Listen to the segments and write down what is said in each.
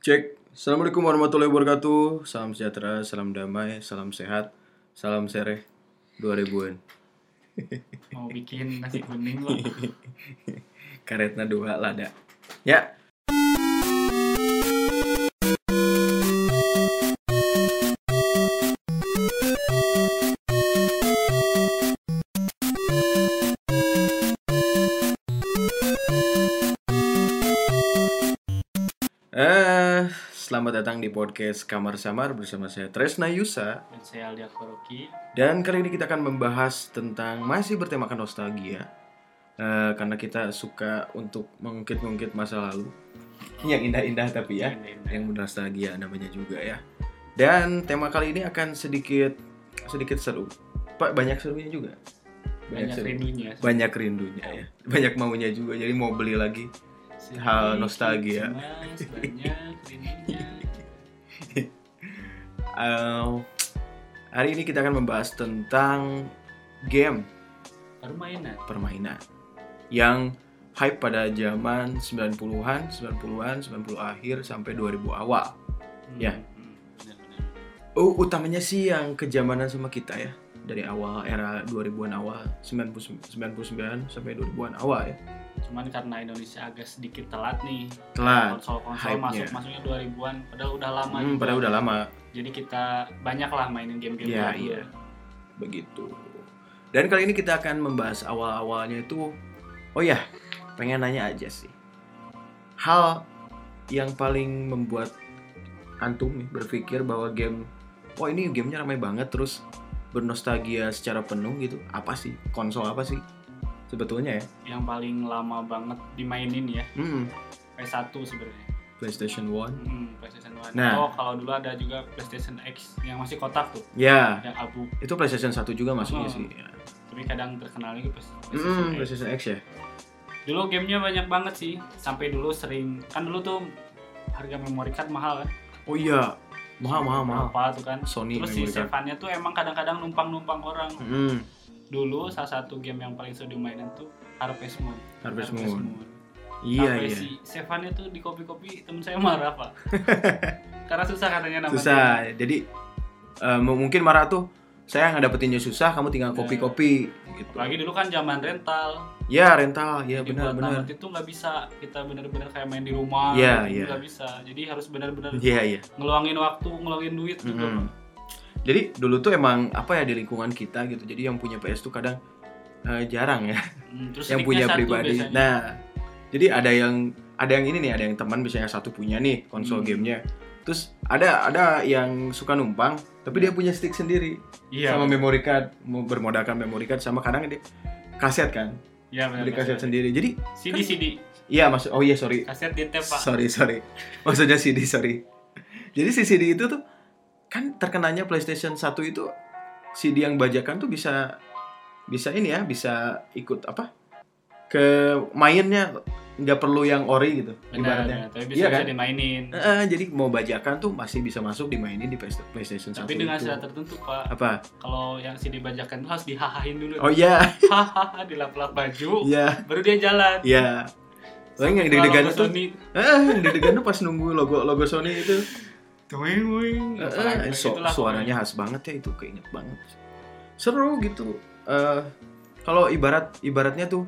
Cek. Assalamualaikum warahmatullahi wabarakatuh. Salam sejahtera, salam damai, salam sehat, salam sereh 2000-an. mau bikin nasi kuning loh Karetna dua lada. Ya. Datang di podcast Kamar Samar bersama saya Tresna Yusa. dan saya Koroki Dan kali ini kita akan membahas tentang masih bertemakan nostalgia Eh, Karena kita suka untuk mengungkit-ungkit masa lalu. Yang indah-indah tapi ya. Yang bernostalgia namanya juga ya. Dan tema kali ini akan sedikit sedikit seru. Pak banyak serunya juga? Banyak seru. rindunya Banyak rindunya ya. Banyak maunya juga. Jadi mau beli lagi hal nostalgia. Mas, banyak Eh, Hari ini kita akan membahas tentang game permainan permainan yang hype pada zaman 90-an, 90-an, 90 akhir sampai 2000 awal. Hmm, Ya. hmm. Oh, utamanya sih yang kejamanan sama kita ya. Dari awal era 2000-an awal, 99 99 sampai 2000-an awal ya. Cuman karena Indonesia agak sedikit telat nih Telat. konsol-konsol masuk masuknya 2000-an padahal udah lama Hmm, juga. padahal udah lama jadi kita banyak lah mainin game-game Iya, baru iya. begitu. Dan kali ini kita akan membahas awal-awalnya itu oh ya, pengen nanya aja sih. Hal yang paling membuat antum nih berpikir bahwa game oh ini gamenya ramai banget terus bernostalgia secara penuh gitu. Apa sih? Konsol apa sih? Sebetulnya ya. yang paling lama banget dimainin ya Hmm, PS1 sebenarnya PlayStation 1. Hmm, PlayStation 1 Nah. oh kalau dulu ada juga PlayStation X yang masih kotak tuh Ya, yang abu itu PlayStation 1 juga masuknya Oh. sih. Ya. tapi kadang terkenal pas PlayStation Hmm, X. PlayStation X ya. Dulu gamenya banyak banget sih, sampai dulu sering kan dulu tuh harga memory card mahal kan? Oh iya, mahal mahal mahal. Berapa tuh kan? Sony Terus si. Sevannya tuh emang kadang-kadang numpang-numpang orang. Hmm, Dulu salah satu game yang paling sering dimainin tuh Harvest Moon. Harvest Moon. Iya Sampai iya. si Sevannya tuh di kopi-kopi temen saya marah pak. Karena susah katanya nama Susah. Jadi eh, m- mungkin marah tuh saya ngedapetinnya susah, kamu tinggal kopi-kopi gitu. Apalagi dulu kan zaman rental. Ya rental, ya Jadi benar buat benar. tamat itu nggak bisa kita bener-bener kayak main di rumah. Iya, gitu, iya. nggak bisa. Jadi harus bener-bener Iya iya. ngeluangin waktu, ngeluangin duit gitu. Mm-mm. Jadi dulu tuh emang apa ya di lingkungan kita gitu. Jadi yang punya PS tuh kadang eh, jarang ya. Hmm, Terus yang punya pribadi. biasanya. Nah, jadi ada yang ada yang ini nih, ada yang teman misalnya satu punya nih konsol Hmm. gamenya. Terus ada ada yang suka numpang, tapi dia punya stick sendiri Iya. sama memory card, mau bermodalkan memory card sama kadang dia kaset kan, Iya benar. beli kaset sendiri. Jadi CD CD iya maksud oh iya sorry, kaset di pak. sorry sorry, maksudnya CD sorry. Jadi si CD itu tuh kan terkenanya PlayStation 1 itu CD yang bajakan tuh bisa bisa ini ya, bisa ikut apa? ke mainnya nggak perlu yang ori gitu Benar, ibaratnya. benar. Tapi bisa, Iya bisa kan? dimainin. Eh, jadi mau bajakan tuh masih bisa masuk dimainin di PlayStation 1 Tapi dengan itu. syarat tertentu pak. apa? Kalau yang CD bajakan itu harus dihahain dulu. Oh iya, Hahaha dilap-lap baju. iya, Baru dia jalan. iya. Soalnya yang Kalau deg-degan tuh, eh, yang deg-degan tuh pas nunggu logo logo Sony itu, Tuing, tuing. Apalagi su- begitulah suaranya khas banget ya itu, keinget banget. Seru gitu. Eh, kalau ibarat ibaratnya tuh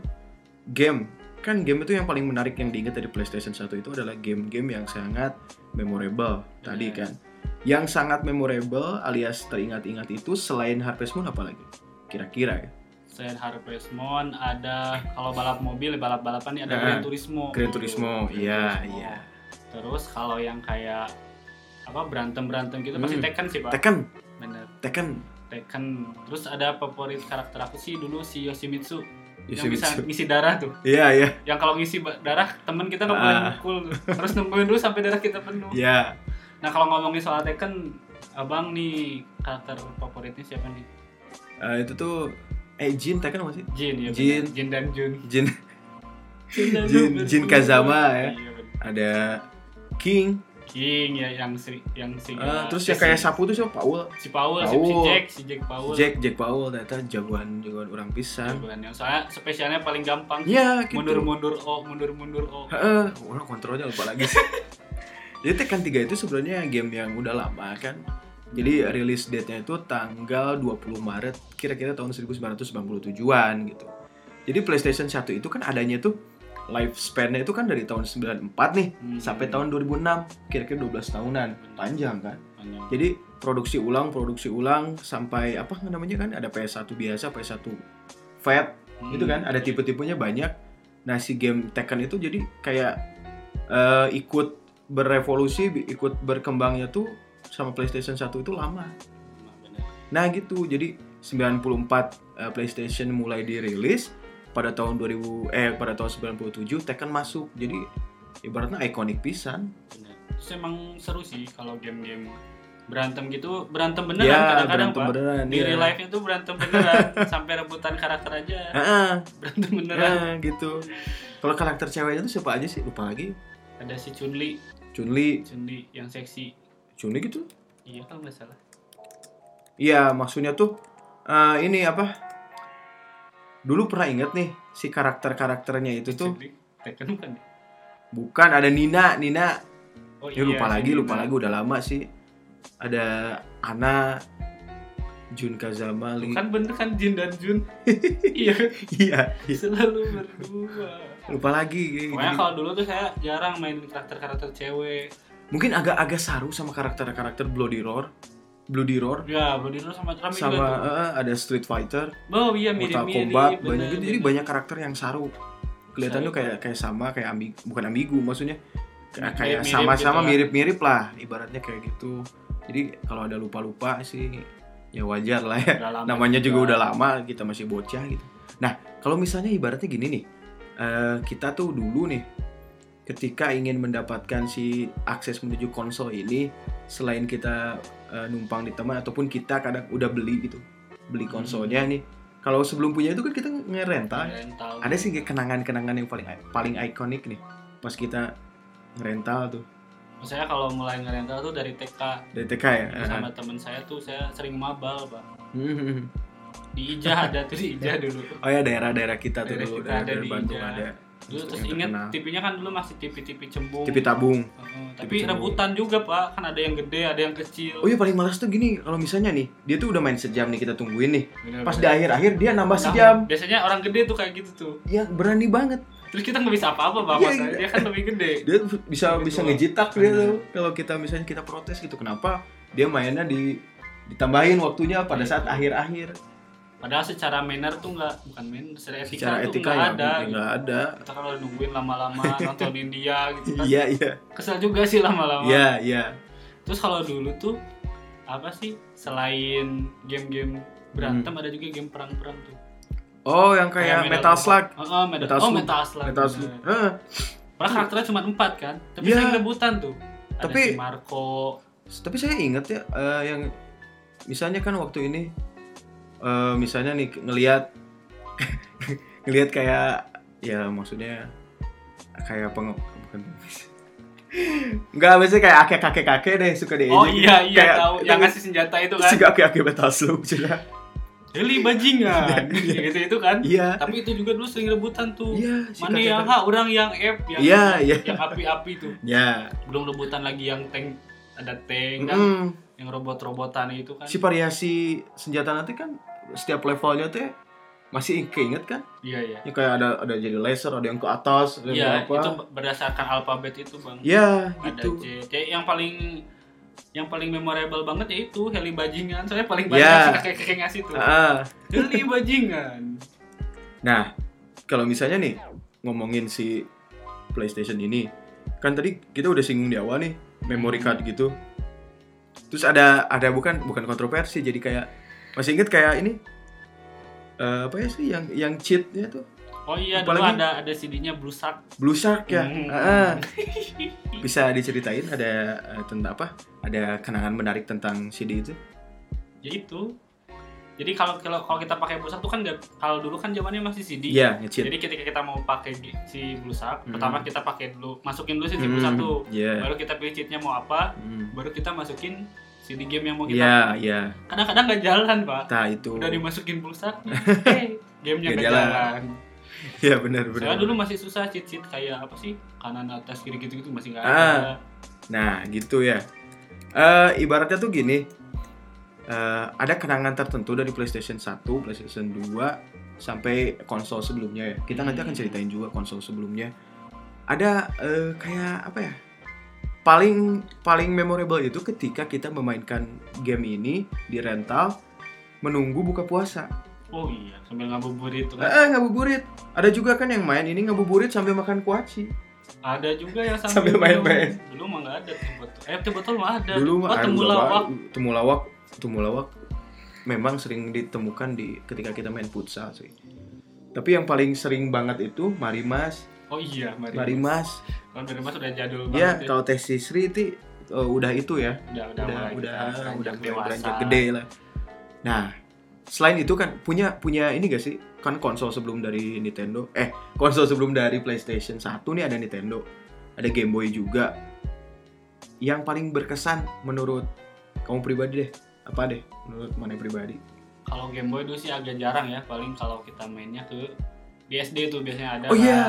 game, kan game itu yang paling menarik yang diingat dari PlayStation 1 itu adalah game-game yang sangat memorable tadi kan. Yang sangat memorable alias teringat-ingat itu selain Harvest Moon apa lagi? Kira-kira ya. Selain Harvest Moon ada kalau balap mobil balap-balapan nih ada Nah, Gran Turismo. Gran Turismo, iya, iya. Terus kalau yang kayak apa berantem-berantem gitu pasti Hmm. Tekken sih pak. Tekken, Bener. Tekken, Tekken. Terus ada favorit karakter aku sih dulu si Yoshimitsu. Yang bisa ngisi darah tuh. Iya, iya. Yang kalau ngisi darah temen kita nggak boleh mukul. Harus nungguin dulu sampai darah kita penuh. Iya. Nah kalau ngomongin soal Tekken, abang nih karakter favoritnya siapa nih? Eh, itu tuh eh Jin Tekken apa sih? Jin ya. Jin. Jin dan Jun. Jin Jin- Jin. Kazama ya. Iya, ada King, King ya yang si yang si eh, terus yang kayak sapu tuh siapa? Paul, si Paul, si. Jack, si Jack Paul. Jack, Jack Paul, ternyata jagoan jagoan orang pisan. Jagoannya. Soalnya spesialnya paling gampang. Iya, gitu. Mundur-mundur O, mundur-mundur O. Heeh, orang kontrolnya lupa lagi sih. Jadi Tekken 3 itu sebenarnya game yang udah lama kan. Jadi rilis date-nya itu tanggal 20 Maret kira-kira tahun 1997-an gitu. Jadi PlayStation 1 itu kan adanya tuh lifespan-nya itu kan dari tahun 94 nih Hmm. sampai tahun 2006, kira-kira 12 tahunan. Panjang kan? Panjang. Jadi produksi ulang, produksi ulang sampai apa namanya kan ada PS1 biasa, PS1 Fat Hmm. itu kan ada tipe-tipenya banyak. Nah, si game Tekken itu jadi kayak eh, ikut berevolusi, ikut berkembangnya tuh sama PlayStation 1 itu lama. Nah, gitu. Jadi 94 eh, PlayStation mulai dirilis pada tahun 2000 eh pada tahun 97 Tekken masuk. Jadi ibaratnya ikonik pisan. Bener. Terus emang seru sih kalau game-game berantem gitu berantem beneran Ya, kadang-kadang berantem pak beneran, di iya. real life itu berantem beneran sampai rebutan karakter aja Heeh. berantem beneran Nah, gitu. Kalau karakter ceweknya tuh siapa aja sih? Lupa lagi. ada si Chunli Chun-Li, Chunli yang seksi Chun-Li gitu. iya kalau nggak salah Iya, maksudnya tuh eh, ini apa? Dulu pernah inget nih si karakter-karakternya itu tuh Tekken bukan bukan ada Nina, Nina. oh Ya lupa si lagi, lupa Nina. lagi udah lama sih. Ada Ana, Jun Kazama, Lee. kan bener kan Jin dan Jun iya Iya, iya. selalu berdua lupa lagi. pokoknya kalau dulu tuh saya jarang main karakter-karakter cewek Mungkin agak-agak saru sama karakter-karakter Bloody Roar. Bloody Roar ya belum dulu sama Rami sama juga tuh eh, ada Street Fighter, oh iya Mortal mirip-mirip Kombat, bener, banyak gitu. Jadi banyak karakter yang saru. Kelihatan tuh kayak kayak sama, kayak ambigu, bukan ambigu maksudnya. Kayak kayak Mirip-mirip sama-sama gitu lah. mirip-mirip lah, ibaratnya kayak gitu. Jadi kalau ada lupa-lupa sih ya wajar lah ya. Namanya juga udah lama, kita masih bocah gitu. Nah, kalau misalnya ibaratnya gini nih. eh, kita tuh dulu nih ketika ingin mendapatkan si akses menuju konsol ini selain kita eh, numpang di teman ataupun kita kadang udah beli gitu. Beli Hmm. konsolnya nih. Kalau sebelum punya itu kan kita ngerental. rental Ada sih kenangan-kenangan yang paling paling ikonik nih pas kita ngerental tuh saya kalau mulai ngerental tuh dari TK dari TK ya. Sama temen saya tuh saya sering mabal pak Hmm. di Ijah ada tuh di Ijah dulu Oh ya daerah-daerah kita tuh Daerah dulu kita daerah, ada daerah Bandung ada. Dulu terus inget terkenal. TV-nya kan dulu masih TV-TV cembung TV tabung. Heeh, tapi TV cembung. rebutan juga pak kan ada yang gede ada yang kecil Oh iya paling malas tuh gini kalau misalnya nih dia tuh udah main sejam nih kita tungguin nih. Bener-bener. Pas di akhir-akhir dia nambah Nah, sejam. biasanya orang gede tuh kayak gitu tuh Ya berani banget. terus kita nggak bisa apa-apa pak Iya, Mas. iya. dia kan lebih gede Dia bisa Gitu bisa ngejitak dia tuh. Kalau kita misalnya kita protes gitu kenapa dia mainnya di ditambahin waktunya pada saat Iya. akhir-akhir. Padahal secara manner tuh nggak bukan manner secara etika Secara tuh etika nggak ya ada gitu. nggak ada. kita kalau nungguin lama-lama nontonin dia gitu kan Iya iya. kesel juga sih lama-lama Iya iya. Terus kalau dulu tuh apa sih selain game-game berantem Hmm. ada juga game perang-perang tuh. Oh yang kayak Metal Slug. Oh, oh, Metal, Metal oh, Slug. Metal Slug. Metal. Slug. Heeh. Padahal karakternya cuma empat kan, tapi Iya. sering rebutan tuh. Ada Tapi- si Marco, Tapi saya ingat ya eh, yang misalnya kan waktu ini eh, misalnya nih ngelihat ngelihat kayak ya maksudnya kayak peng bukan Enggak, biasanya kayak kakek-kakek deh suka diejek. oh iya iya Kayak- tahu yang ngasih senjata itu kan. si kakek-kakek metal slug sudah. Heli bajingan. gitu itu kan. Iya. Tapi itu juga dulu sering rebutan tuh. Iya, si Mana yang kakek- H, orang yang F, yang Iya, iya. yang api-api tuh. Ya. Belum rebutan lagi yang tank ada tank kan, Mm. yang robot-robotan itu kan. Si variasi senjata nanti kan setiap levelnya tuh masih keinget kan? Iya iya. Ya kayak ada ada jadi laser, ada yang ke atas, ada yang Iya, ke apa. itu berdasarkan alfabet itu, Bang. Ya, Ada gitu. C. C yang paling yang paling memorable banget ya itu heli bajingan. Soalnya paling banyak Iya. sih kakek-kakek ngasih tuh. Heli bajingan. Nah, kalau misalnya nih ngomongin si PlayStation ini, kan tadi kita udah singgung di awal nih memory card gitu. Terus ada ada bukan bukan kontroversi, jadi kayak masih inget kayak ini eh, apa ya sih yang yang cheatnya tuh Oh iya, dulu Apalagi- ada ada CD-nya Blue Shark. Blue Shark ya. Hmm. Ah. Bisa diceritain ada eh, tentang apa? Ada kenangan menarik tentang CD itu? Ya itu. Jadi kalau kalau kalau kita pakai Blue Shark tuh kan kalau dulu kan zamannya masih CD. Iya, nge-cheat. Jadi ketika kita mau pakai si Blue Shark, Hmm. pertama kita pakai dulu, masukin dulu si Blue Shark Hmm, tuh. Iya. Baru kita pilih cheatnya mau apa, Hmm. baru kita masukin CD game yang mau kita. Iya, iya. Kadang-kadang nggak jalan, Pak. Nah, itu. Udah dimasukin Shark, eh, gamenya Nggak jalan. jalan. Iya, benar benar. Saya dulu masih susah cheat-cheat kayak apa sih? Kanan atas kiri gitu-gitu masih nggak Ah. ada. Nah, gitu ya. Eh ibaratnya tuh gini. eh, ada kenangan tertentu dari PlayStation 1, PlayStation 2 sampai konsol sebelumnya ya. Kita nanti akan ceritain juga konsol sebelumnya. Ada eh, kayak apa ya? Paling paling memorable itu ketika kita memainkan game ini di rental menunggu buka puasa. Oh iya, sambil ngabuburit tuh Eh, kan. eh, ngabuburit. Ada juga kan yang main ini ngabuburit sambil makan kuaci. Ada juga yang Sambil sambil main-main. Dulu mah nggak ada botol. Eh teh botol mah ada. Dulu oh, mah aduh, temulawak. Temulawak, temulawak memang sering ditemukan di ketika kita main futsal sih. Tapi yang paling sering banget itu Marimas, Oh iya, mari. Marimas. Kalau dari mas udah jadul Ya, banget. kalau Tes Sisri itu eh, udah itu ya. udah udah Udah mulai udah kita udah dewasa. gede lah. Nah, selain itu kan punya punya ini gak sih? Kan konsol sebelum dari Nintendo. Eh, konsol sebelum dari PlayStation 1 nih ada Nintendo. Ada Game Boy juga. Yang paling berkesan menurut kamu pribadi deh. Apa deh menurut mana pribadi? Kalau Game Boy dulu sih agak jarang ya, paling kalau kita mainnya ke di SD tuh biasanya ada. Oh, kan. iya.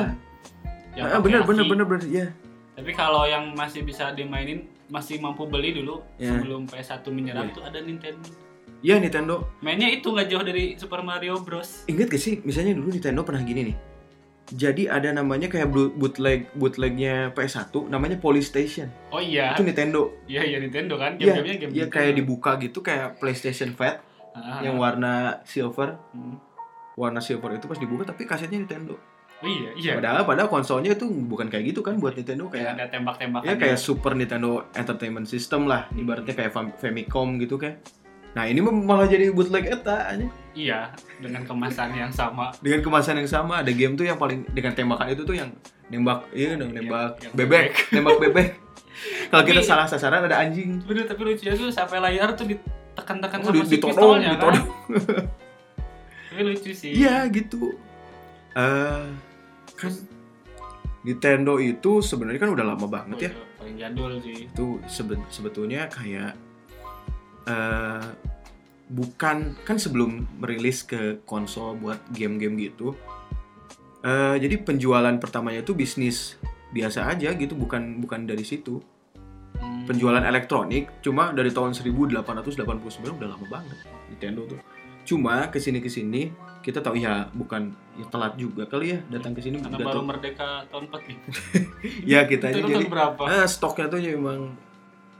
Yang Ah, bener bener bener bener ya. Tapi kalau yang masih bisa dimainin masih mampu beli dulu Iya. sebelum PS1 menyerang Iya. tuh ada Nintendo. Iya Nintendo. Mainnya itu nggak jauh dari Super Mario Bros. Ingat gak sih misalnya dulu Nintendo pernah gini nih. Jadi ada namanya kayak boot- bootleg bootlegnya PS1 namanya Polystation. Oh iya, Itu Nintendo. iya iya Nintendo kan, Iya, game-gamenya game Iya Nintendo. kayak dibuka gitu kayak PlayStation Fat Ah, yang warna silver. hmm. Warna silver itu pas dibuka tapi kasetnya Nintendo. Iya, iya. Padahal padahal konsolnya itu bukan kayak gitu kan buat Nintendo Kayak ada tembak-tembakan. ya kayak Super Nintendo Entertainment System lah, ibaratnya kayak Fam- Famicom gitu kayak. Nah, ini malah jadi bootleg eta aja. Iya, dengan kemasan yang sama. Dengan kemasan yang sama, ada game tuh yang paling dengan tembakan itu tuh yang nembak iya dong nembak yang bebek, nembak bebek. Kalau kita salah sasaran ada anjing. Bener, tapi lucunya tuh sampai layar tuh ditekan-tekan Oh, sama di- si ditodong, pistolnya ditodong. kan. Tapi lucu sih. Iya gitu. Eh kan Nintendo itu sebenarnya kan udah lama Oh, banget ya. Paling jadul sih. Itu sebe- sebetulnya kayak eh bukan kan sebelum merilis ke konsol buat game-game gitu. eh jadi penjualan pertamanya itu bisnis biasa aja gitu, bukan bukan dari situ. Hmm. Penjualan elektronik cuma dari tahun 1889 udah lama banget Nintendo tuh. Cuma ke sini ke sini kita tahu ya bukan ya telat juga kali ya datang ke sini Karena baru tahu. merdeka tahun 45. ya kita Itu aja jadi berapa? eh, stoknya tuh ya emang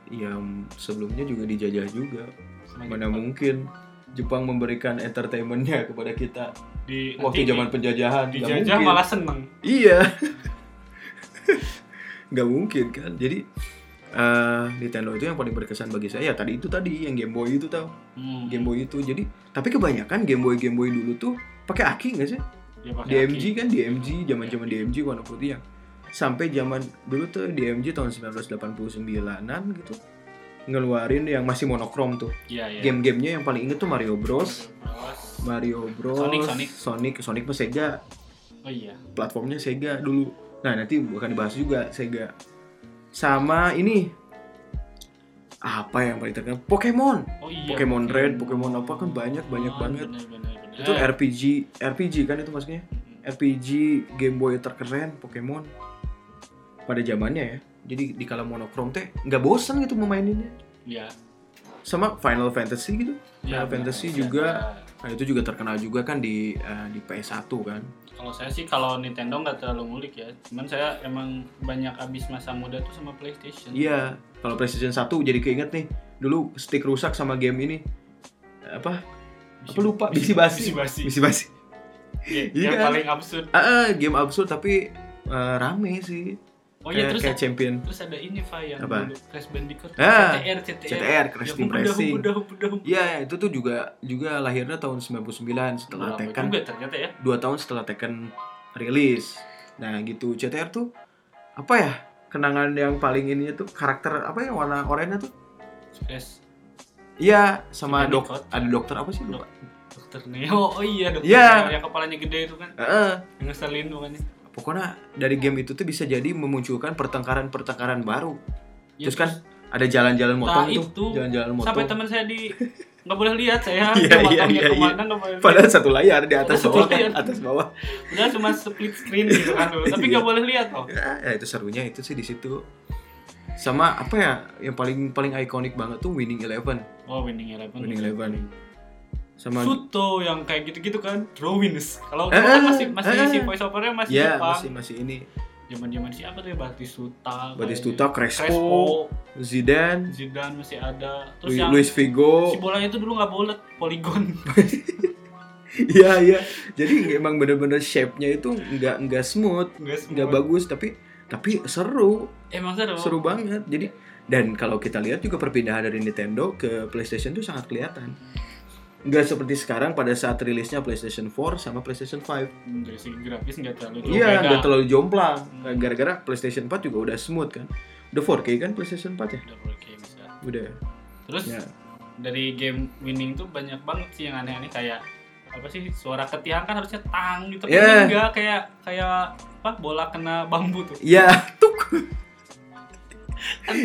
ya sebelumnya juga dijajah juga Sama mana Jepang. mungkin Jepang memberikan entertainmentnya kepada kita di waktu zaman penjajahan dijajah malah seneng. iya nggak mungkin kan jadi eh, Nintendo itu yang paling berkesan bagi saya ya tadi itu tadi yang Game Boy itu tau Hmm. Game Boy itu jadi tapi kebanyakan Game Boy Game Boy dulu tuh pakai aki nggak sih Ya, DMG aki. kan DMG zaman zaman DMG warna putih yang sampai zaman dulu tuh DMG tahun 1989an gitu ngeluarin yang masih monokrom tuh Iya, iya. game-gamenya yang paling inget tuh Mario Bros Bros. Mario Bros Sonic, Sonic. Sonic Sonic Sega Oh iya. platformnya Sega dulu nah nanti bukan dibahas juga Sega sama ini apa yang paling terkenal Pokemon Oh iya. Pokemon Red, Pokemon apa kan banyak banyak Oh, banget bener, bener, bener. itu RPG RPG kan itu maksudnya RPG Game Boy terkeren Pokemon pada zamannya ya. Jadi di kala monokrom teh nggak bosan gitu memaininnya. Iya. Sama Final Fantasy gitu. Iya, Final Fantasy bener. juga Iya. Nah, itu juga terkenal juga kan di eh, di PS1 kan. Kalau saya sih kalau Nintendo nggak terlalu ngulik ya. Cuman saya emang banyak abis masa muda tuh sama PlayStation. Iya, kalau PlayStation 1 jadi keinget nih. Dulu stick rusak sama game ini. Apa? Apa lupa? Bisi basi. Bisi basi. Bisi basi. Iya, Iya yang kan? paling absurd. Ah, ah, game absurd tapi eh, rame sih. Oh iya terus kayak champion. terus ada ini Fa yang Apa? dulu Crash Bandicoot. Ah, CTR, CTR. CTR, Crash Ya, Team humbudah, Racing. humbudah. Iya, itu tuh juga juga lahirnya tahun 99 setelah Lama Tekken juga ternyata ya. dua tahun setelah Tekken rilis. Nah, gitu. CTR tuh apa ya? Kenangan yang paling ini tuh karakter apa ya warna oranye tuh? Crash Iya, sama dok ada dokter apa sih lupa? Dokter Neo. Oh iya dokter Iya. Neo yang kepalanya gede itu kan. Heeh. Yang ngeselin bukannya. Pokoknya dari game itu tuh bisa jadi memunculkan pertengkaran-pertengkaran baru. Ya, Terus kan ada jalan-jalan motong Nah, tuh, itu. jalan-jalan motong. sampai teman saya di nggak boleh lihat saya Iya, iya, iya, ke mana nggak boleh lihat. Padahal satu layar di atas bawah, kan? layar. atas bawah. Udah cuma split screen gitu kan tapi Iya. nggak boleh lihat loh. Ya, ya itu serunya itu sih di situ. sama apa ya yang paling paling ikonik banget tuh Winning Eleven Oh, Winning Eleven. Winning Eleven sama Suto yang kayak gitu-gitu kan, drawings. Kalau Eh, kan masih masih eh, si eh. voice overnya masih ya Jepang. masih masih ini Zaman-zaman siapa tuh ya Batistuta. Batistuta, kayak- Crespo, Zidane Zidane masih ada. Terus Lu- yang Luis Figo si bolanya itu dulu nggak bulat, poligon. Iya iya. Jadi emang bener-bener shape-nya itu nggak nggak smooth, nggak bagus tapi tapi seru, Emang seru. seru banget. Jadi dan kalau kita lihat juga perpindahan dari Nintendo ke PlayStation itu sangat kelihatan. Nggak seperti sekarang pada saat rilisnya PlayStation 4 sama PlayStation 5. Hmm, Dari segi grafis nggak terlalu jauh Iya, nggak terlalu jomplang. Gara-gara PlayStation 4 juga udah smooth kan. Udah 4K kan PlayStation 4 ya? Udah boleh kayak bisa. Udah. Terus Ya. dari game winning tuh banyak banget sih yang aneh-aneh kayak apa sih suara ketiang kan harusnya tang gitu tapi Yeah. enggak kayak kayak apa bola kena bambu tuh Iya, tuk.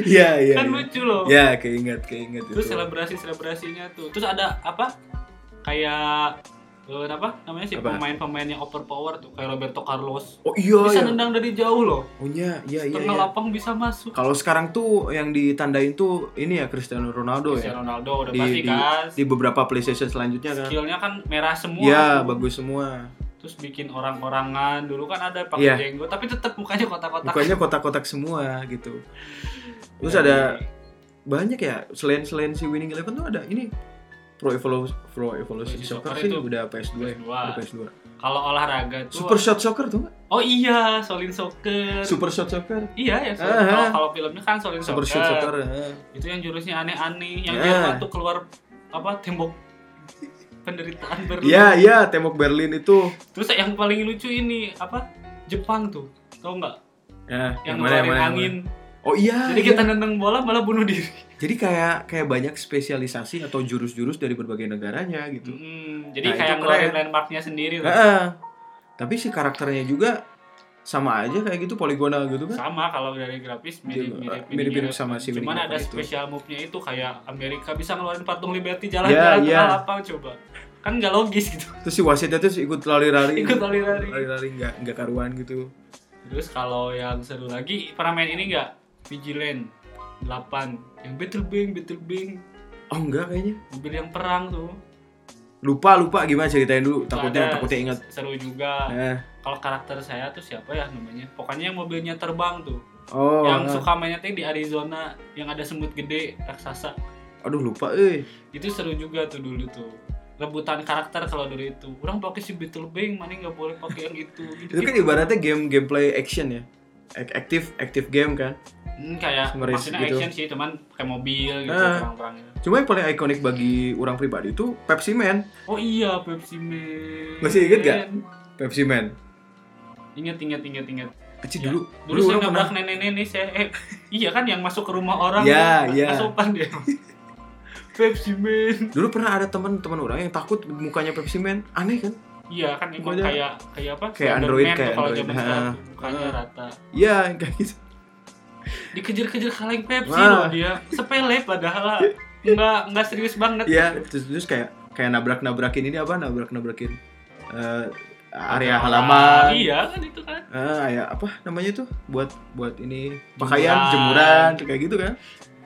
Iya, iya. kan iya. lucu loh Ya, keinget, keinget terus itu. selebrasi selebrasinya tuh terus ada apa kayak eh, apa namanya sih pemain-pemain yang overpower tuh kayak Roberto Carlos Oh iya, bisa iya. nendang dari jauh loh Oh iya, iya, iya. tengah iya. lapang bisa masuk Kalau sekarang tuh yang ditandain tuh ini ya Cristiano Ronaldo Cristiano ya. Ronaldo udah Di, pasti di, kan di beberapa PlayStation selanjutnya kan. skillnya kan merah semua Iya, bagus semua. terus bikin orang-orangan dulu kan ada pakai Iya. jenggot tapi tetap mukanya kotak-kotak Bukannya kotak-kotak semua gitu. Terus Dari- ada banyak ya selain selain si Winning Eleven tuh ada ini Pro Evolution Pro Evolution Soccer Soccer sih itu udah PS2 ya. PS2. Udah PS2. kalau olahraga tuh Super Shot Soccer tuh nggak? oh iya Solin Soccer Super Shot Soccer. iya ya. Ah, kalau ah. kalau filmnya kan Solin Super Soccer. Shot Soccer. eh. itu yang jurusnya aneh-aneh yang Ah. Jerman tuh keluar apa tembok penderitaan Berlin Iya, iya, tembok Berlin itu. terus yang paling lucu ini apa Jepang tuh tau nggak Ya, yang, mana, ngeluarin mana, yang angin mana? Oh iya. jadi iya. kita nendang bola malah bunuh diri Jadi kayak kayak banyak spesialisasi atau jurus-jurus dari berbagai negaranya gitu. Hmm, jadi Nah, kayak ngeluarin landmarknya sendiri loh. Heeh. Tapi si karakternya juga sama aja kayak gitu poligonal gitu kan. sama kalau dari grafis mirip Juga, mirip mirip-mirip sama si cuman ada itu. special move-nya itu kayak Amerika bisa ngeluarin patung Liberty Ya, jalan-jalan ya. tengah lapang coba kan nggak logis gitu Terus si wasitnya tuh ikut lari-lari. ikut lari-lari Lari-lari nggak nggak karuan gitu. terus kalau yang seru lagi pernah main ini nggak Vigilant 8 yang Battle Bang Battle Bang Oh enggak kayaknya. mobil yang perang tuh Lupa lupa gimana ceritain dulu. Itu Takutnya ada, takutnya ingat. seru juga Nah. kalau karakter saya tuh siapa ya namanya pokoknya yang mobilnya terbang tuh Oh. yang nah. suka mainnya tuh di Arizona yang ada semut gede raksasa Aduh lupa eh. itu seru juga tuh dulu tuh rebutan karakter kalau dulu itu orang pakai si Beetle Bang mana nggak boleh pakai yang itu Itu kan ibaratnya game gameplay action ya. Aktif aktif game kan. Hmm, kayak Semeris maksudnya gitu. action sih cuman kayak mobil gitu Ah. perang-perangnya Cuma yang paling ikonik bagi orang pribadi itu Pepsi Man. oh iya Pepsi Man Masih inget nggak? Pepsi Man. inget inget inget inget Kecil Ya, dulu. dulu saya orang nabrak nenek-nenek saya eh iya kan yang masuk ke rumah orang Ya, tuh, ya. nggak sopan dia Pepsi Man Dulu pernah ada teman-teman orang yang takut mukanya Pepsi Man. Aneh kan? iya kan emang kayak kayak apa kayak Android, kayak kalau Android. zaman Ha. sekarang tuh, mukanya rata Iya, kayak gitu. Dikejar-kejar kaleng Pepsi Wah. loh dia sepele padahal nggak nggak serius banget Iya, terus, terus kayak kayak nabrak-nabrakin ini apa? Nabrak-nabrakin eh, area halaman. iya kan itu kan Eh, kayak apa namanya tuh? Buat buat ini Jemuran. pakaian, jemuran, kayak gitu kan?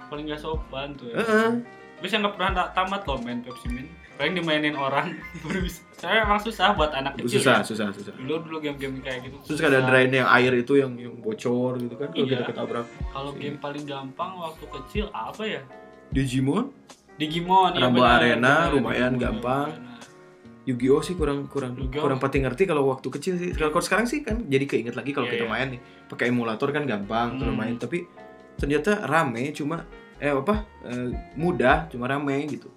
paling nggak sopan tuh ya. Heeh. terus yang nggak pernah ta- tamat loh main Pepsi Man paling dimainin orang baru bisa saya emang susah buat anak kecil Susah, ya. susah, susah. dulu dulu game-game kayak gitu Terus ada drain yang air itu yang yang bocor gitu kan kalau Iya. kita ketabrak. kalau game paling gampang waktu kecil apa ya Digimon, Digimon ya Rumble benar, Arena, benar, lumayan Digimon, gampang. Yu-Gi-Oh sih kurang kurang Yu-Gi-Oh. kurang pati ngerti kalau waktu kecil sih. Kalau sekarang sih kan jadi keinget lagi kalau Iya, kita iya. main nih. Pakai emulator kan gampang Hmm. main, tapi ternyata rame cuma eh apa? eh, mudah cuma rame gitu.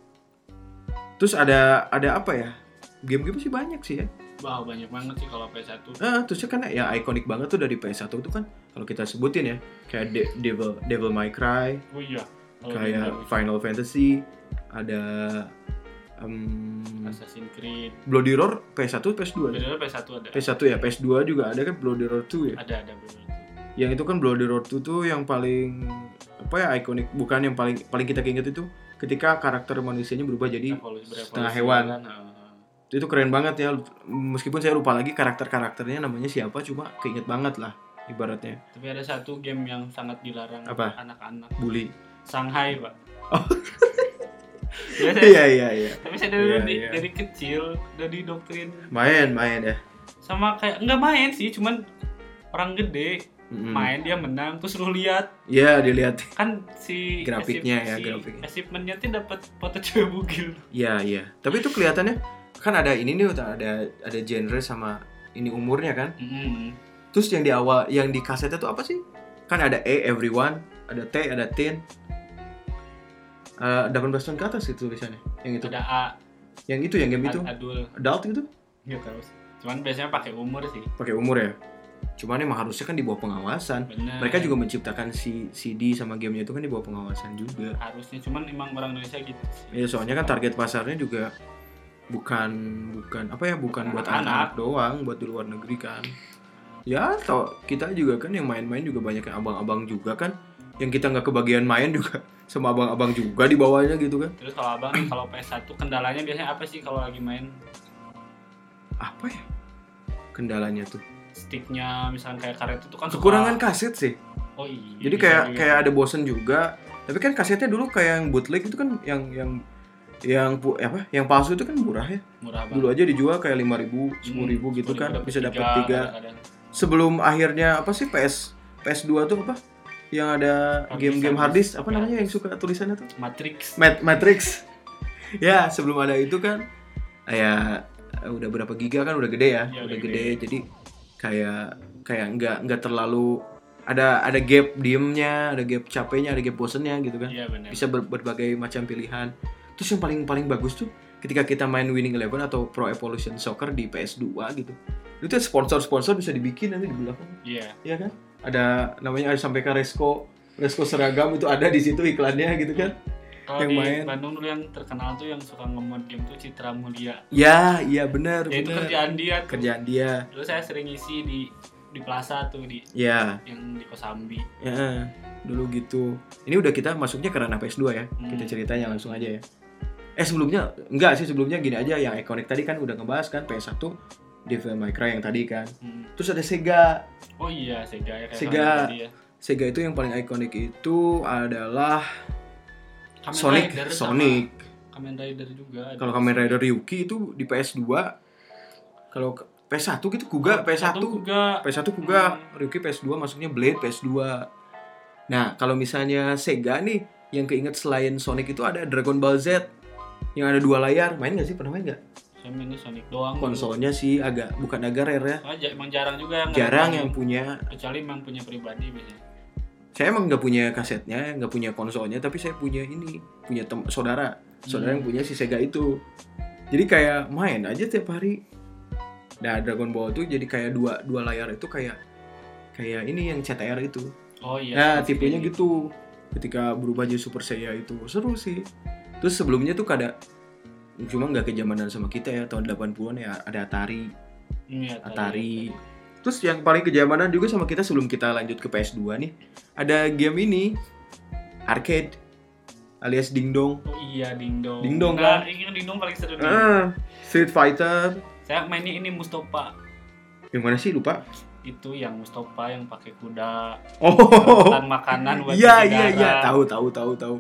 Terus ada ada apa ya? Game-game sih banyak sih ya. Wah banyak banget sih kalau PS1 Nah, terusnya kan ya ikonik banget tuh dari PS1 itu kan kalau kita sebutin ya kayak De- Devil Devil May Cry, oh iya Kalau kayak. Final Fantasy, ada em, Assassin's Creed Bloody Roar PS1 PS2 ya? Bedanya PS1 ada PS1 ya, PS2 juga ada kan Bloody Roar 2 ya. ada ada bener Yang itu kan Bloody Roar 2 tuh yang paling apa ya ikonik bukan yang paling paling kita inget itu ketika karakter manusianya berubah jadi Evolusi- setengah hewan. kan, ah. itu keren banget ya meskipun saya lupa lagi karakter-karakternya namanya siapa cuma keinget banget lah ibaratnya Tapi ada satu game yang sangat dilarang Apa? anak-anak. bully Shanghai, Pak. Oh. Ya, saya- iya iya iya Tapi saya dari, Iya, dari, iya. dari kecil udah didoktrin main main ya sama kayak nggak main sih, cuman orang gede Mm-mm. main dia menang terus lu lihat Iya dilihat kan si Grafiknya ya, si grafiknya. achievementnya tuh dapat foto cewek bugil. Iya iya. Tapi itu kelihatannya kan ada ini nih ada ada genre sama ini umurnya kan. Mm-mm. Terus yang di awal yang di kasetnya tuh apa sih? Kan ada E everyone, ada T, ada teen. Eh 18 tahun ke atas itu tulisannya. Yang itu. Ada A, Yang itu yang game itu. Ad- adul, Adult itu nggak tahu sih. Cuman biasanya pakai umur sih. pakai umur ya. Cuman emang harusnya kan di bawah pengawasan. Benar. Mereka juga menciptakan si CD sama gamenya itu kan di bawah pengawasan juga. harusnya cuman emang orang Indonesia gitu sih. Ya soalnya kan target pasarnya juga bukan bukan apa ya bukan buat Anak-anak. anak doang, buat di luar negeri kan. Ya tau kita juga kan yang main-main juga banyak yang abang-abang juga kan, yang kita nggak kebagian main juga sama abang-abang juga di bawahnya gitu kan. Terus kalau abang kalau PS1 kendalanya biasanya apa sih kalau lagi main Apa ya kendalanya tuh? Sticknya misalnya kayak karet itu kan suka- Kekurangan kaset sih. Oh iya. Jadi kayak juga. kayak ada bosen juga. Tapi kan kasetnya dulu kayak yang bootleg itu kan yang yang yang pu- apa? Yang palsu itu kan murah ya. murah banget. Dulu aja dijual kayak 5000, 10000 gitu kan bisa dapat tiga. sebelum akhirnya apa sih PS PS2 tuh apa yang ada game-game disk, hard disk apa namanya yang suka tulisannya tuh Matrix. Mat Matrix ya sebelum ada itu kan ya udah berapa giga kan udah gede ya, Ya, udah udah gede. jadi kayak kayak nggak nggak terlalu ada ada gap diemnya ada gap capeknya ada gap bosennya gitu kan Iya benar. bisa ber- berbagai macam pilihan terus yang paling paling bagus tuh ketika kita main Winning Eleven atau Pro Evolution Soccer di PS2 gitu itu sponsor-sponsor bisa dibikin nanti di belakang Iya. Iya kan? Ada namanya ada sampai ke Resko Resko seragam itu ada di situ iklannya gitu kan? Kalau Yang di main. Bandung dulu yang terkenal tuh yang suka nge-mod game tuh Citra Mulia. Ya, iya benar, Ya itu kerjaan dia tuh. Kerjaan dia. Dulu saya sering ngisi di di plaza tuh di Ya, yang di Kosambi. ya. Dulu gitu. Ini udah kita masuknya ke ranah PS2 ya. Hmm. Kita ceritanya langsung aja ya. Eh sebelumnya enggak sih sebelumnya gini aja yang ikonik tadi kan udah ngebahas kan PS1 Devil May Cry yang tadi kan. Hmm. Terus ada Sega. Oh iya Sega ya Sega. ya. Sega itu yang paling ikonik itu adalah Kamen Sonic, Rider Sonic. Kamen Rider juga. Kalau Kamen Rider Ryuki itu di PS2. Kalau ke- PS1 gitu Kuga PS1. Satu juga. PS1 Kuga, Ryuki PS2 masuknya Blade PS2. Nah, kalau misalnya Sega nih yang keinget selain Sonic itu ada Dragon Ball Z yang ada dua layar. Main nggak sih? Pernah main nggak? Saya mainnya Sonic doang. Konsolnya sih agak bukan agak rare ya. Soalnya emang jarang juga yang Jarang yang punya. kecuali emang punya pribadi biasanya. Saya emang nggak punya kasetnya, nggak punya konsolnya, tapi saya punya ini, punya tem- saudara, saudara Hmm. yang punya si Sega itu. Jadi kayak main aja tiap hari. Nah, Dragon Ball tuh jadi kayak dua dua layar itu kayak kayak ini yang CTR itu. Oh iya. Nah, tipenya ini. gitu. Ketika berubah jadi Super Saiya itu seru sih. Terus sebelumnya tuh kada cuma nggak kejamanan sama kita ya tahun 80-an ya ada Atari, Iya, Atari. Terus yang paling kejamanan juga sama kita sebelum kita lanjut ke PS2 nih, ada game ini arcade alias dingdong. Oh iya Dingdong. Dingdong, nah, kan? ini Dingdong paling seru. Ah, Street Fighter. Saya mainnya ini Mustafa. Yang mana sih lupa? Itu yang Mustafa yang pakai kuda, Oh. makanan buat Iya iya iya, tahu tahu tahu tahu.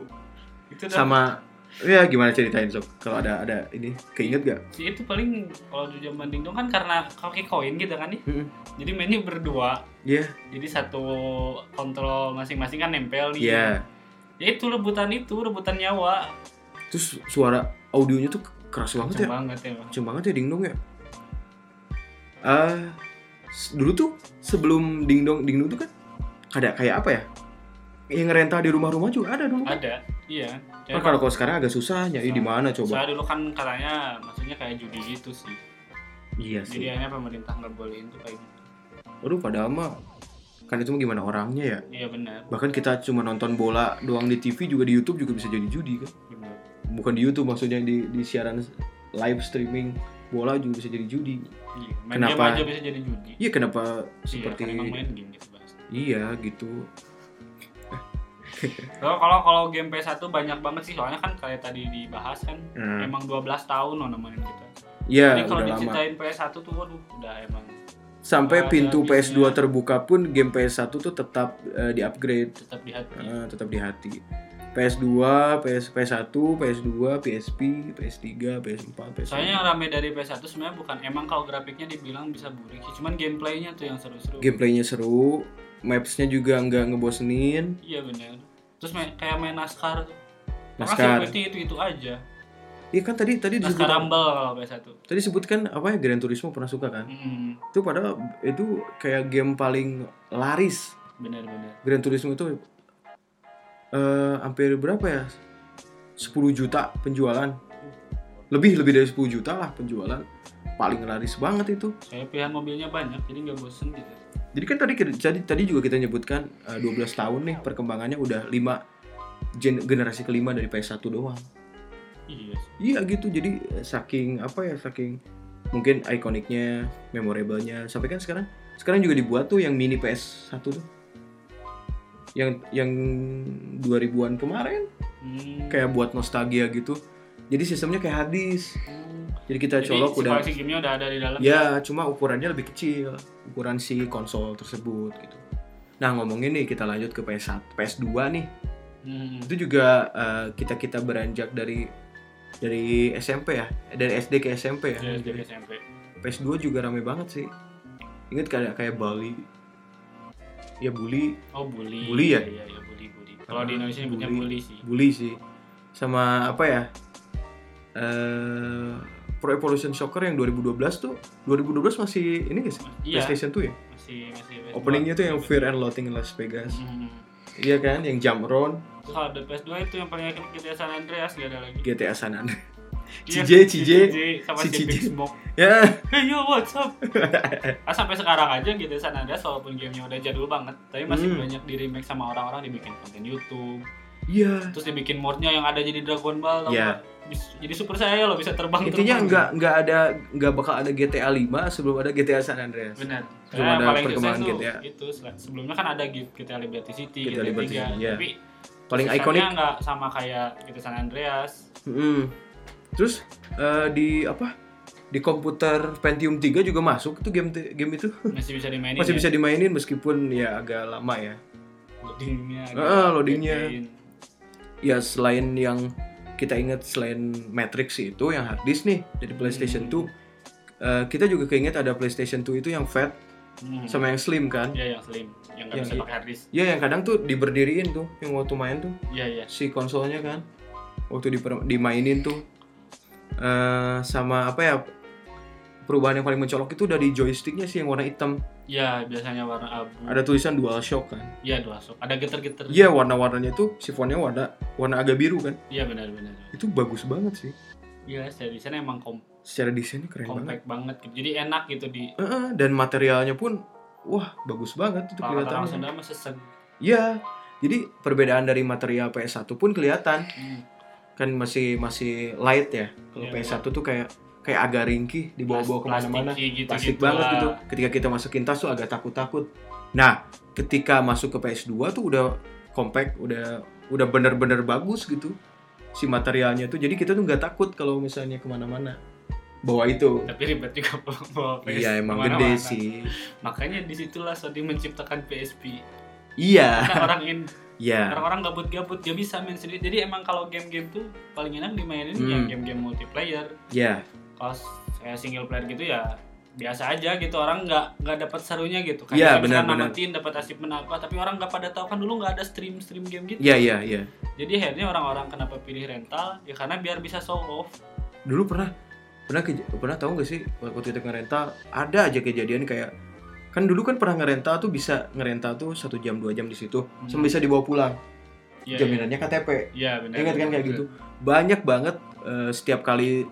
Itu Sama ya gimana ceritain sob kalau ada ada ini keinget gak? sih itu paling kalau di zaman Dingdong kan karena pakai koin gitu kan nih. Mm-mm. Jadi mainnya berdua. Iya. Jadi satu kontrol masing-masing kan nempel nih. Iya. Ya itu rebutan itu, rebutan nyawa. Terus suara audionya tuh keras banget Kenceng ya. banget ya. Kenceng banget ya dingdong ya. Ah, s- dulu tuh sebelum dingdong dingdong tuh kan ada kayak apa ya? Yang ngerenta di rumah-rumah juga ada dulu. kan? Ada, iya. Nah, kalau kalau sekarang agak susah nyari di mana coba? Saya dulu kan katanya maksudnya kayak judi gitu sih. Iya Jadi sih. akhirnya pemerintah nggak bolehin tuh kayak gitu. Waduh, padahal mah kan itu gimana orangnya ya. Iya benar, Bahkan kita cuma nonton bola doang di TV juga di YouTube juga bisa jadi judi kan. benar. Bukan di YouTube maksudnya di di siaran live streaming bola juga bisa jadi judi. Iya, main Kenapa? aja bisa jadi judi. Iya kenapa Iya, seperti kan main game gitu bahas. iya gitu. Kalau kalau kalau game PS1 banyak banget sih soalnya kan kayak tadi dibahas kan Hmm. emang 12 tahun loh nemenin kita. Iya Jadi kalau diceritain PS1 tuh waduh udah emang sampai pintu PS2 habisnya. terbuka pun game PS1 tuh tetap eh, di-upgrade, tetap di hati eh, tetap di hati. PS2, PS PS1, PS2, PSP, PS3, PS4, PS5. soalnya yang rame dari PS1 sebenarnya bukan emang kalau grafiknya dibilang bisa burik sih cuman gameplaynya tuh yang seru-seru Gameplaynya seru, maps-nya juga nggak ngebosenin. iya bener terus main, kayak main NASCAR tuh NASCAR. itu itu itu aja Iya kan tadi tadi disebut Rumble kalau PS1 tadi sebutkan apa ya Gran Turismo pernah suka kan? hmm, Itu padahal itu kayak game paling laris bener-bener Gran Turismo itu eh hampir berapa ya? 10 juta penjualan. Lebih lebih dari 10 juta lah penjualan. Paling laris banget itu. saya pilihan mobilnya banyak jadi nggak bosen gitu Jadi kan tadi tadi tadi juga kita nyebutkan eh, 12 tahun nih perkembangannya udah 5 gen- generasi kelima dari PS1 doang. iya Iya gitu. Jadi eh, saking apa ya saking mungkin ikoniknya, memorable-nya sampai kan sekarang sekarang juga dibuat tuh yang mini PS1 tuh. Yang yang 2000-an kemarin hmm. kayak buat nostalgia gitu. Jadi sistemnya kayak hadis. Hmm. Jadi kita Jadi colok si udah koleksi gamenya udah ada di dalam ya cuma ukurannya lebih kecil, ukuran si konsol tersebut gitu. Nah, ngomongin nih kita lanjut ke PS1, PS2 nih. Hmm. Itu juga kita kita beranjak dari dari SMP ya, dari SD ke SMP ya. Dari dari SMP PS2 juga rame banget sih. Ingat kayak kayak Bali. Ya bully, oh bully Bully ya? iya iya bully bully kalau di Indonesia nyebutnya bully. bully sih bully sih. Sama apa ya? eh Pro Evolution Soccer yang 2012 tuh 2012 masih ini guys iya PlayStation 2 ya masih masih PS2. openingnya tuh yang Fear and Loathing in Las Vegas Hmm. iya kan yang Jump Round Terus kalau ada PS2 itu yang paling ikonik GTA San Andreas gak ada lagi. GTA San Andreas Iya, CJ, CJ. sama Si si, Big CJ. Smoke. ya Hey yo, what's up? ah, sampai sekarang aja GTA San Andreas walaupun gamenya udah jadul banget, tapi masih Hmm. banyak di remake sama orang-orang dibikin konten YouTube. Iya Terus dibikin modnya yang ada jadi Dragon Ball Iya. Bis- Jadi super saya lo bisa terbang intinya nggak nggak ada nggak bakal ada GTA 5 sebelum ada GTA San Andreas Benar. Belum Karena ada perkembangan GTA. itu sebelumnya kan ada GTA Liberty City, GTA GTA, Liberty 3, City, iya. tapi paling ikonik nggak sama kayak GTA San Andreas. Mm. terus eh, di apa di komputer Pentium 3 juga masuk itu game game itu Masih bisa dimainin. masih ya? bisa dimainin meskipun ya agak lama ya loadingnya. Ah, loadingnya. Ya selain yang kita ingat selain Matrix itu yang hard disk nih dari PlayStation Hmm. 2 eh, kita juga keinget ada PlayStation 2 itu yang fat Hmm. sama yang slim kan Ya yang slim, yang nggak Yang bisa pakai hard disk. ya yang kadang tuh diberdiriin tuh yang waktu main tuh Iya iya. si konsolnya kan waktu diper- dimainin tuh eh sama apa ya perubahan yang paling mencolok itu dari joysticknya sih yang warna hitam Iya biasanya warna abu. ada tulisan DualShock kan Iya dua sok. Ada geter-geter. iya warna-warnanya tuh sifonnya warna warna agak biru kan Iya benar-benar. itu bagus banget sih Iya, secara desain emang kom secara desainnya keren banget compact banget. gitu. Jadi enak gitu di Heeh, dan materialnya pun wah bagus banget itu kalau kelihatannya mah seseg. iya jadi perbedaan dari material PS1 pun kelihatan Hmm. kan masih masih light ya kalau Iya, PS1 tuh kayak kayak agak ringkih dibawa-bawa ke mana-mana. gitu, plastik gitu banget lah. gitu. Ketika kita masukin tas tuh agak takut-takut. Nah ketika masuk ke PS2 tuh udah compact udah udah bener-bener bagus gitu si materialnya tuh. Jadi kita tuh nggak takut kalau misalnya ke mana-mana. Bawa itu. Tapi ribet juga bawa PS iya emang gede sih. Makanya di situlah Sony menciptakan PSP. iya. Karena orang in iya. orang-orang gabut-gabut gak bisa main sendiri. Jadi emang kalau game-game tuh paling enak dimainin Hmm. yang game-game multiplayer. iya Kalau kayak single player gitu ya biasa aja gitu. Orang nggak nggak dapat serunya gitu. Kayak benar, misalkan benar. namatin dapat achievement apa tapi orang nggak pada tahu. Kan dulu nggak ada stream stream game gitu. Iya iya iya. Jadi akhirnya orang-orang kenapa pilih rental? Ya karena biar bisa show off. Dulu pernah pernah keja- pernah tahu nggak sih waktu kita ngerental ada aja kejadian kayak kan dulu kan pernah ngerental tuh bisa ngerental tuh satu jam dua jam di situ Hmm. sama bisa dibawa pulang. Iya, jaminannya KTP iya benar ingat kan kayak gitu? Banyak banget eh, setiap kali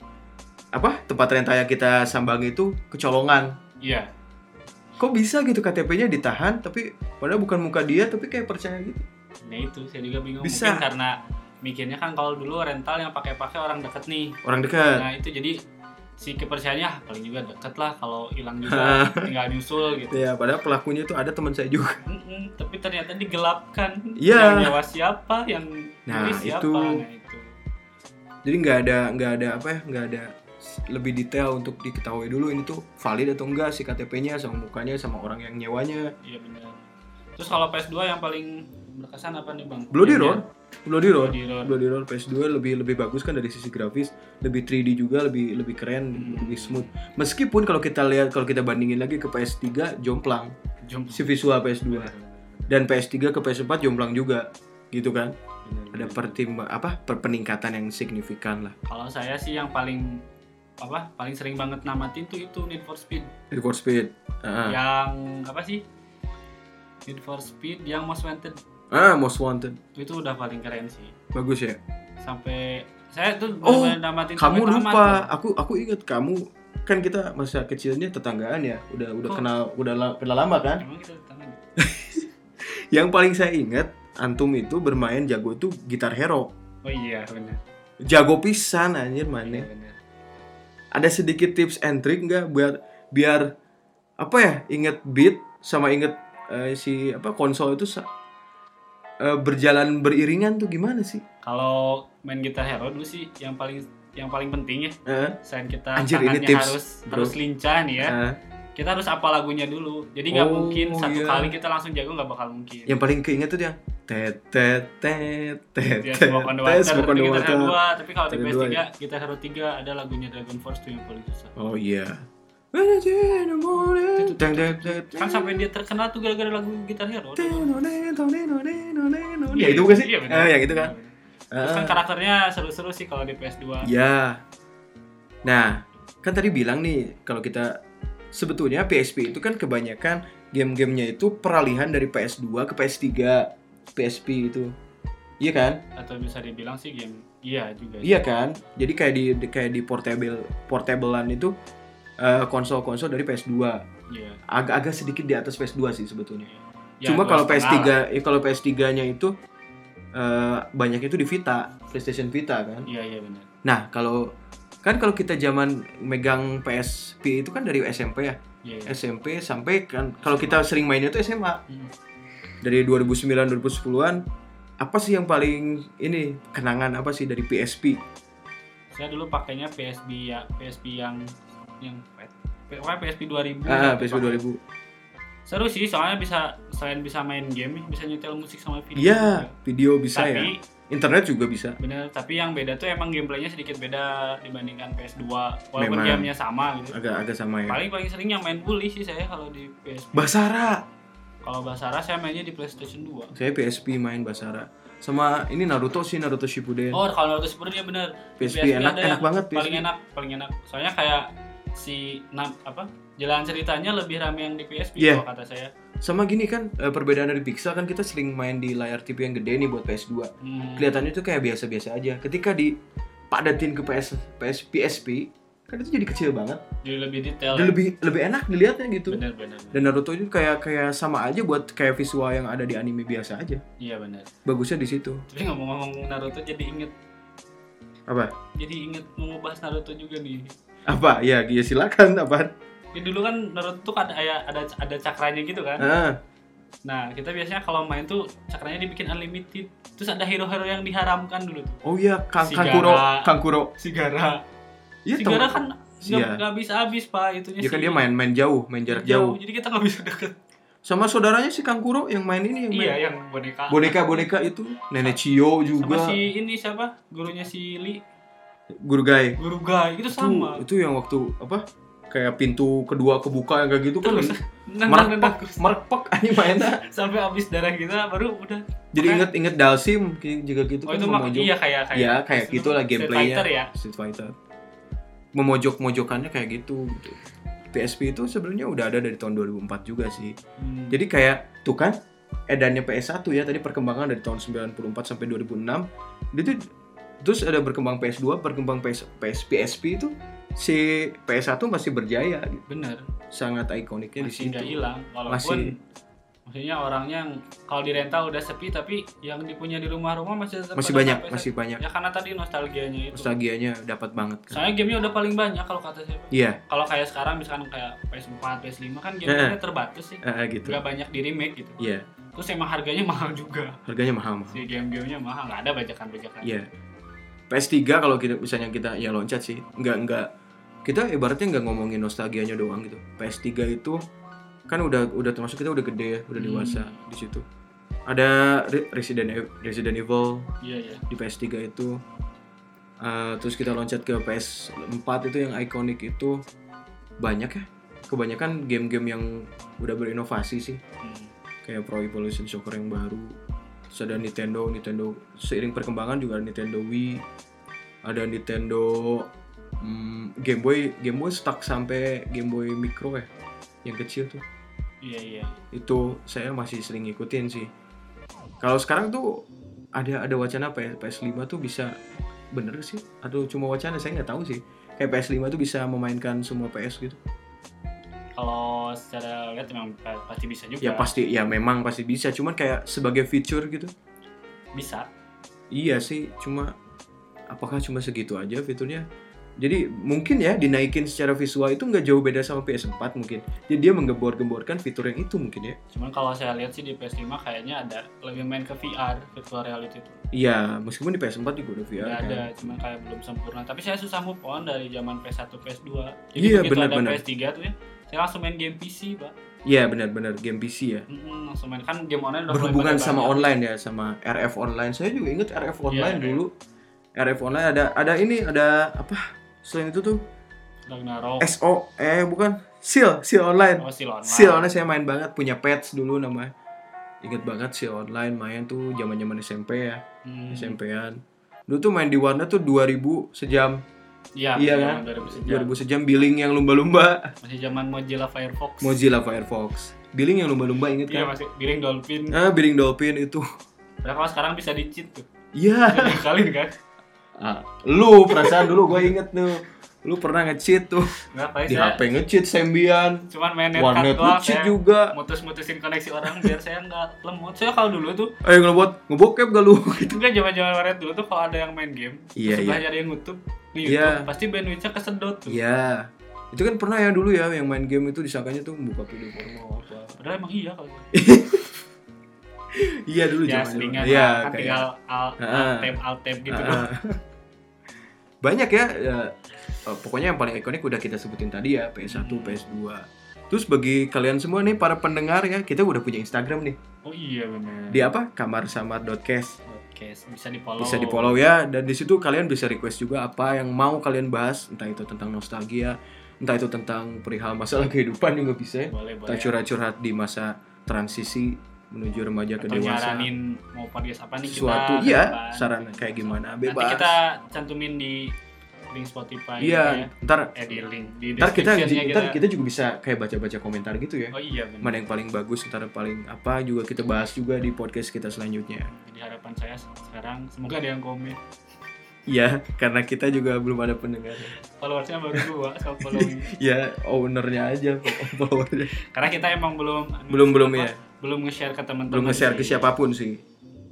apa tempat rental yang kita sambangi itu kecolongan. Iya. Kok bisa gitu KTP-nya ditahan tapi padahal bukan muka dia tapi kayak percaya gitu? Nah itu saya juga bingung. Bisa. mungkin karena mikirnya kan kalau dulu rental yang pakai-pakai orang deket nih. Orang dekat nah itu jadi si kepercayaannya "Ah, paling juga deket lah kalau hilang juga tinggal nyusul gitu. Ya padahal pelakunya tuh ada teman saya juga. Mm-mm, tapi ternyata digelapkan. Iya. yang nyawa siapa yang Nah, siapa itu. nah itu. Jadi nggak ada nggak ada apa ya nggak ada lebih detail untuk diketahui dulu ini tuh valid atau enggak si KTP-nya sama mukanya sama orang yang nyewanya. Iya benar. Terus kalau PS2 yang paling berkesan apa nih bang? Bloody? Roar, Bloody Roar, Bloody Roar. Bloody Roar PS2 lebih lebih bagus kan dari sisi grafis, lebih 3D juga, lebih lebih keren, lebih smooth. Meskipun kalau kita lihat kalau kita bandingin lagi ke PS3 jomplang Jump. si visual PS2 dan PS3 ke PS4 jomplang juga gitu kan. Ada pertimba apa per- peningkatan yang signifikan lah. Kalau saya sih yang paling apa paling sering banget namatin tuh itu Need for Speed Need for Speed. Ah, yang apa sih Need for Speed yang Most Wanted ah Most Wanted. itu udah paling keren sih Bagus ya. sampai saya tuh Oh, namatin Kamu tamat lupa, tuh. aku aku ingat kamu kan kita masa kecilnya tetanggaan ya. Udah udah Kok? kenal udah kenal lama kan? emang kita tangan Yang paling saya ingat antum itu bermain jago itu gitar hero. oh iya benar Jago pisan anjir Iya, mainnya. Ada sedikit tips and trick nggak biar biar apa ya inget beat sama inget eh, si apa konsol itu eh, berjalan beriringan tuh gimana sih? kalau main gitar hero dulu sih yang paling yang paling penting ya. Eh, selain kita Anjir, ini tangannya tips, harus bro. harus lincah nih ya. Eh, kita harus apa lagunya dulu. Jadi nggak Oh, mungkin satu iya. kali kita langsung jago nggak bakal mungkin. Yang paling keinget tuh yang tet tet tet tet Ya, tet Smoke on the tet, Water, Smoke on tapi the Gitar Water. Hero 2, tapi kalau di Ada PS3, dua ya? Gitar Hero 3 ada lagunya Dragon Force tuh yang paling susah. Oh iya. Kan sampai dia terkenal tuh gara-gara lagu Gitar Hero. Ya itu bukan sih? Iya, benar. Ah, yang itu kan. Terus kan Ah. karakternya seru-seru sih kalau di PS2. Ya. Nah, kan tadi bilang nih kalau kita sebetulnya PSP itu kan kebanyakan game-gamenya itu peralihan dari PS2 ke PS3. PSP itu. Iya kan? Atau bisa dibilang sih game. Iya juga. sih. Iya kan? Jadi kayak di, kayak di portable portablean itu eh, konsol-konsol dari PS2. Iya. Agak-agak sedikit di atas PS2 sih sebetulnya. Ya, Cuma kalau setengah PS3, lah. ya kalau PS3-nya itu eh, banyak itu di Vita, PlayStation Vita kan. Iya, iya benar. Nah, kalau kan kalau kita zaman megang PSP itu kan dari SMP ya. Iya, iya. SMP sampai kan kalau kita sering mainnya itu SMA. Hmm. Dari 2009 2010-an apa sih yang paling ini kenangan apa sih dari PSP? Saya dulu pakainya PSP ya, PSP yang yang pokoknya PSP 2000. Ah, PSP pakai. 2000. Seru sih, soalnya bisa selain bisa main game, bisa nyetel musik sama video. Iya, video bisa ya. Tapi Internet juga bisa. bener, tapi yang beda tuh emang gameplaynya sedikit beda dibandingkan PS2. Walaupun Memang. gamenya sama gitu. Agak agak sama ya. Paling paling sering yang main bully sih saya kalau di PSP. Basara. Kalau Basara saya mainnya di PlayStation 2. Saya PSP main Basara. Sama ini Naruto sih Naruto Shippuden. Oh, kalau Naruto Shippuden ya bener. Di PSP enak- enak banget PSP. Paling enak, paling enak. Soalnya kayak si apa? Jalan ceritanya lebih rame yang di PSP Iya. kalau kata saya. Sama gini kan eh, perbedaan dari Pixel kan kita sering main di layar TV yang gede nih buat PS2. Hmm. Kelihatannya tuh kayak biasa-biasa aja. Ketika dipadatin ke PS, PS PSP kan itu jadi kecil banget. Jadi lebih detail. Dan lebih lebih enak dilihatnya gitu. Bener bener. Dan Naruto itu kayak kayak sama aja buat kayak visual yang ada di anime biasa aja. Iya bener. Bagusnya di situ. Tapi ngomong-ngomong Naruto jadi inget Apa? jadi inget mau ngebahas Naruto juga nih. Apa? Ya, ya silakan apa? Ya, dulu kan Naruto tuh ada ada ada, ada cakranya gitu kan. Ah, Nah, kita biasanya kalau main tuh cakranya dibikin unlimited. Terus ada hero-hero yang diharamkan dulu tuh. oh iya, Kang Si Kankuro, Gara. Kankuro. Sigara. Iya, Sigara tahu. kan Iya. nggak nggak bisa habis pak itunya Ya kan dia main main jauh, main jarak jauh. Jadi kita nggak bisa deket. Sama saudaranya si Kankuro yang main ini yang main Iya yang boneka. boneka-boneka itu, Nenek Cio Sama juga, si ini siapa? Gurunya si Li. Guru Gai. Guru Gai itu Itu, sama. itu yang waktu apa? Kayak pintu kedua kebuka yang kayak gitu kan. Terus nendang-nendang Merpek, merpek ani mainnya. sampai habis darah kita baru udah. Jadi Makanya- inget-inget Dalsim juga gitu Oh kan itu memojok. iya kayak kayak. Ya kayak Street gitu lah Fighter gameplaynya. ya. Street Fighter. Memojok-mojokannya kayak gitu. gitu. PSP itu sebenarnya udah ada dari tahun 2004 juga sih. Hmm. Jadi kayak tuh kan edannya PS1 ya tadi perkembangan dari tahun 94 sampai 2006. Itu terus ada berkembang PS2, berkembang PS, PS PSP itu si PS1 masih berjaya gitu. bener Sangat ikoniknya di masih situ. nggak hilang walaupun Masih. Maksudnya orangnya yang kalau di rental udah sepi tapi yang dipunya di rumah-rumah masih Masih banyak, masih banyak. ya karena tadi nostalgianya itu Nostalgianya dapat banget kan. soalnya gamenya udah paling banyak kalau kata saya Iya, kalau kayak sekarang misalkan kayak PS4 PS5 kan gamenya terbatas sih eh, gitu. nggak banyak di remake gitu Iya, terus emang harganya mahal juga harganya mahal mahal. si game-gamenya mahal nggak ada bajakan-bajakan Iya. PS3 kalau kita misalnya kita ya loncat sih, nggak nggak kita ibaratnya nggak ngomongin nostalgianya doang gitu. PS3 itu kan udah udah termasuk kita udah gede ya, udah Hmm. dewasa di situ. Ada Re- Resident E- Resident Evil Iya iya. di PS3 itu. Uh, terus kita loncat ke PS4 itu yang ikonik itu banyak ya. Kebanyakan game-game yang udah berinovasi sih Hmm. kayak Pro Evolution Soccer yang baru terus ada Nintendo Nintendo seiring perkembangan juga ada Nintendo Wii ada Nintendo hmm, Game Boy Game Boy stuck sampai Game Boy Micro ya yang kecil tuh Iya iya. itu saya masih sering ngikutin sih kalau sekarang tuh ada ada wacana apa ya PS5 tuh bisa bener sih atau cuma wacana saya nggak tahu sih kayak PS5 tuh bisa memainkan semua PS gitu Kalau secara lihat memang pa- pasti bisa juga. ya pasti ya memang pasti bisa cuman kayak sebagai feature gitu Bisa. Iya sih, cuma apakah cuma segitu aja fiturnya? Jadi mungkin ya dinaikin secara visual itu nggak jauh beda sama PS4 mungkin. Jadi dia menggembor-gemborkan fitur yang itu mungkin ya. Cuman kalau saya lihat sih di PS5 kayaknya ada lebih main ke VR, virtual reality itu. Iya, meskipun di PS4 juga udah VR Nggak kan. ada, cuman kayak belum sempurna. Tapi saya susah move on dari zaman PS1, PS2. Jadi Iya, begitu ada benar-benar. PS3 tuh ya, saya langsung main game PC, Pak. Iya benar-benar game PC ya. Mm-mm, langsung main kan game online udah Berhubungan sama banyak. online ya, sama RF online. Saya juga inget RF online RF. dulu. RF online ada ada ini ada apa? Selain itu tuh Ragnarok. SO eh bukan Seal, Seal online. Oh, Seal Online. Seal online saya main banget punya pets dulu namanya. Ingat banget Seal online main tuh zaman-zaman SMP ya. Hmm. SMP-an. Dulu tuh main di warnet tuh 2000 sejam. Iya, Iya zaman kan? 2000 sejam. 2000 sejam billing yang lumba-lumba. Masih zaman Mozilla Firefox. Mozilla Firefox. Billing yang lumba-lumba inget Iya, kan? masih billing Dolphin. Ah, billing Dolphin itu. Padahal sekarang bisa di-cheat tuh. Iya. Bisa dikalin kan? Ah, lu perasaan dulu gue inget tuh. Lu pernah nge-cheat tuh Enggak, paling di saya HP nge-cheat Sembian. cuman main Warnet nge-cheat saya juga. Mutus-mutusin koneksi orang biar saya nggak lemot. Saya kalau dulu tuh Ayo ngebot ngebokep gak lu? itu kan zaman-zaman warnet dulu tuh kalau ada yang main game, Iya, terus iya. ada yang YouTube di Iya. YouTube, pasti bandwidthnya kesedot tuh. Iya. Itu kan pernah ya dulu ya yang main game itu disangkanya tuh buka video porno apa. Padahal emang iya kalau Iya dulu ya zaman selingan Iya, kan kayak tinggal alt, Ah. alt tab alt tab gitu doang. banyak ya, ya, eh, pokoknya yang paling ikonik udah kita sebutin tadi ya PS1, Hmm. PS2. Terus bagi kalian semua nih para pendengar ya, kita udah punya Instagram nih. Oh iya benar. Di apa? Kamarsamar.cast. Podcast bisa di follow. Bisa di follow ya dan di situ kalian bisa request juga apa yang mau kalian bahas, entah itu tentang nostalgia, entah itu tentang perihal masalah kehidupan juga bisa ya. Boleh boleh. Curhat-curhat di masa transisi menuju remaja ke dewasa. nyaranin mau podcast apa nih Sesuatu kita. iya, saran kayak gimana, Nanti bebas. kita cantumin di link Spotify Iya, ya. ntar Eh di link di ntar kita, description-nya ntar kita juga bisa kayak baca-baca komentar gitu ya. Oh iya benar. Mana yang paling bagus, ntar paling apa juga kita bahas juga di podcast kita selanjutnya. Jadi harapan saya sekarang semoga ada yang komen. Iya, karena kita juga belum ada pendengar. Followersnya baru dua sama following. Ya, ownernya aja, followernya. Karena kita emang belum Belum belum apa, ya, belum nge-share ke teman-teman. belum nge-share ke siapa pun sih.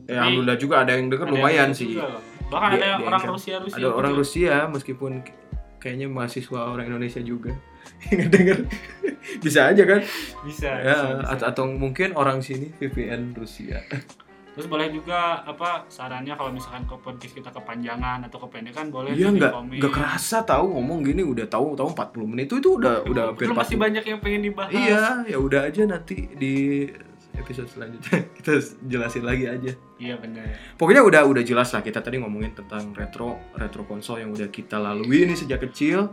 Ya, Jadi, alhamdulillah juga ada yang denger Ada yang lumayan denger sih. juga. Bahkan Di- ada yang di orang. Rusia Rusia. Ada orang Rusia meskipun kayaknya mahasiswa orang Indonesia juga yang denger. bisa aja kan? Bisa. Ya, bisa, bisa. atau, mungkin orang sini VPN Rusia. Terus boleh juga apa sarannya kalau misalkan ke podcast kita kepanjangan atau kependekan boleh Iya nggak nggak kerasa tahu ngomong gini udah tahu tahu 40 menit itu itu udah udah hampir 40. banyak yang pengen dibahas. Iya, ya udah aja nanti di episode selanjutnya kita jelasin lagi aja. Iya benar. Pokoknya udah udah jelas lah kita tadi ngomongin tentang retro retro konsol yang udah kita lalui ini sejak kecil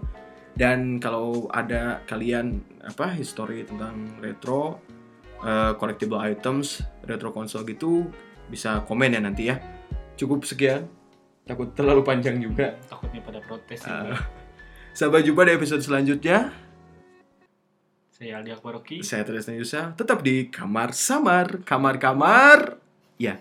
dan kalau ada kalian apa history tentang retro eh, collectible items retro konsol gitu bisa komen ya nanti ya. Cukup sekian. Takut terlalu panjang juga. Takutnya pada protes. Juga. Sampai jumpa di episode selanjutnya. Saya Aldi Akbaroki. Saya Tristan Yusa, tetap di kamar samar, kamar-kamar. Ya.